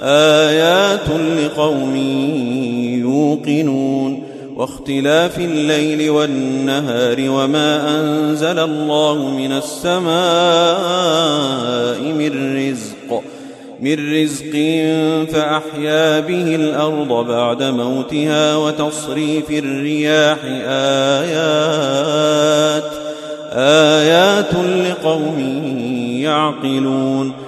آيات لقوم يوقنون واختلاف الليل والنهار وما أنزل الله من السماء من رزق من رزق فأحيا به الأرض بعد موتها وتصريف الرياح آيات آيات لقوم يعقلون.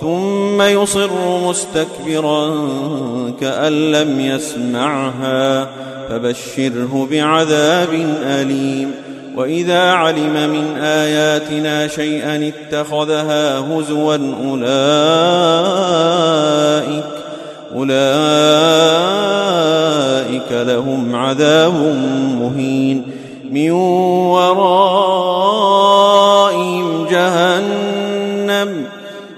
ثم يصر مستكبرا كأن لم يسمعها فبشره بعذاب أليم. وإذا علم من آياتنا شيئا اتخذها هزوا أولئك أولئك لهم عذاب مهين. من ورائهم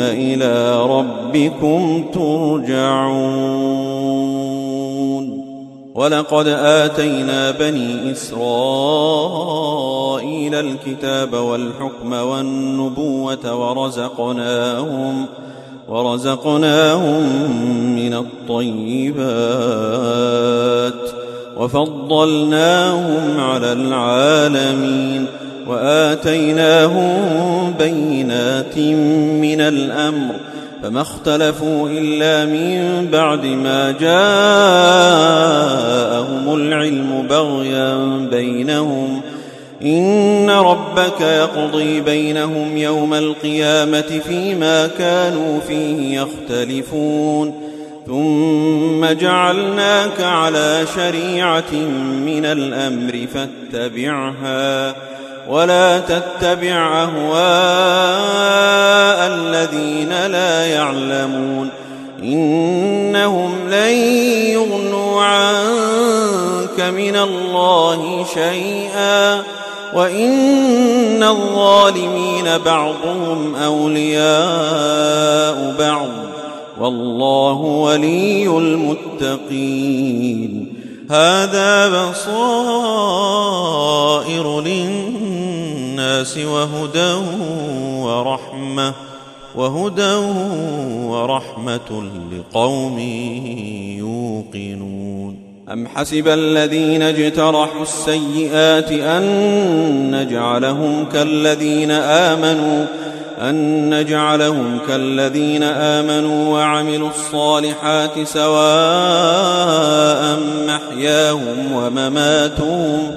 إلى ربكم ترجعون. ولقد آتينا بني إسرائيل الكتاب والحكم والنبوة ورزقناهم ورزقناهم من الطيبات وفضلناهم على العالمين. وآتيناهم بينات من الأمر فما اختلفوا إلا من بعد ما جاءهم العلم بغيا بينهم. إن ربك يقضي بينهم يوم القيامة فيما كانوا فيه يختلفون. ثم جعلناك على شريعة من الأمر فاتبعها. ولا تتبع أهواء الذين لا يعلمون إنهم لن يغنوا عنك من الله شيئا وإن الظالمين بعضهم أولياء بعض والله ولي المتقين هذا بصائر للناس وهدى ورحمة وهدى ورحمة لقوم يوقنون. أم حسب الذين اجترحوا السيئات أن نجعلهم كالذين آمنوا أن نجعلهم كالذين آمنوا وعملوا الصالحات سواء محياهم ومماتهم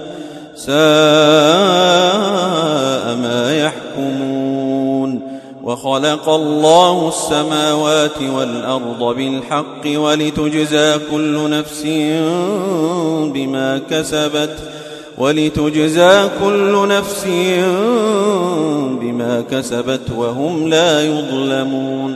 ساء ما يحكمون وخلق الله السماوات والأرض بالحق ولتجزى كل نفس بما كسبت ولتجزى كل نفس بما كسبت وهم لا يظلمون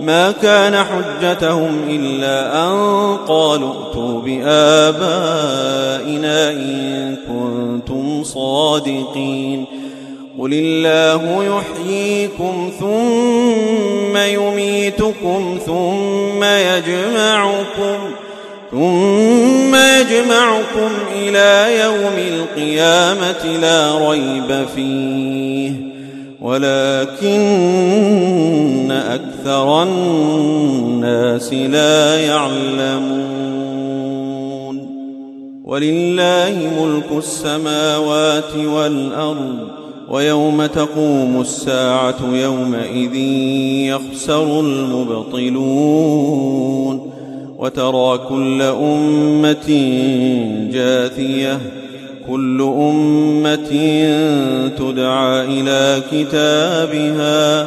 ما كان حجتهم إلا أن قالوا ائتوا بآبائنا إن كنتم صادقين. قل الله يحييكم ثم يميتكم ثم يجمعكم ثم يجمعكم إلى يوم القيامة لا ريب فيه. ولكن أكثر الناس لا يعلمون. ولله ملك السماوات والأرض ويوم تقوم الساعة يومئذ يخسر المبطلون. وترى كل أمة جاثية كل أمة تدعى إلى كتابها.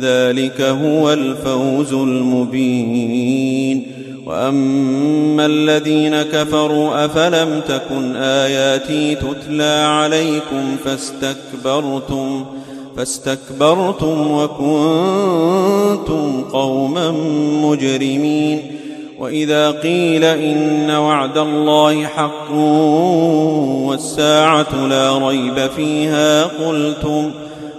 ذلك هو الفوز المبين. وأما الذين كفروا أفلم تكن آياتي تتلى عليكم فاستكبرتم فاستكبرتم وكنتم قوما مجرمين. وإذا قيل إن وعد الله حق والساعة لا ريب فيها قلتم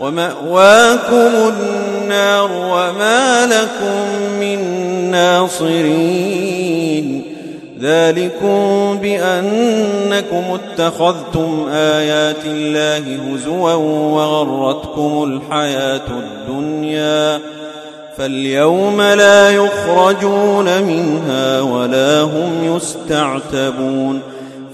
ومأواكم النار وما لكم من ناصرين. ذلكم بأنكم اتخذتم آيات الله هزوا وغرتكم الحياة الدنيا. فاليوم لا يخرجون منها ولا هم يستعتبون.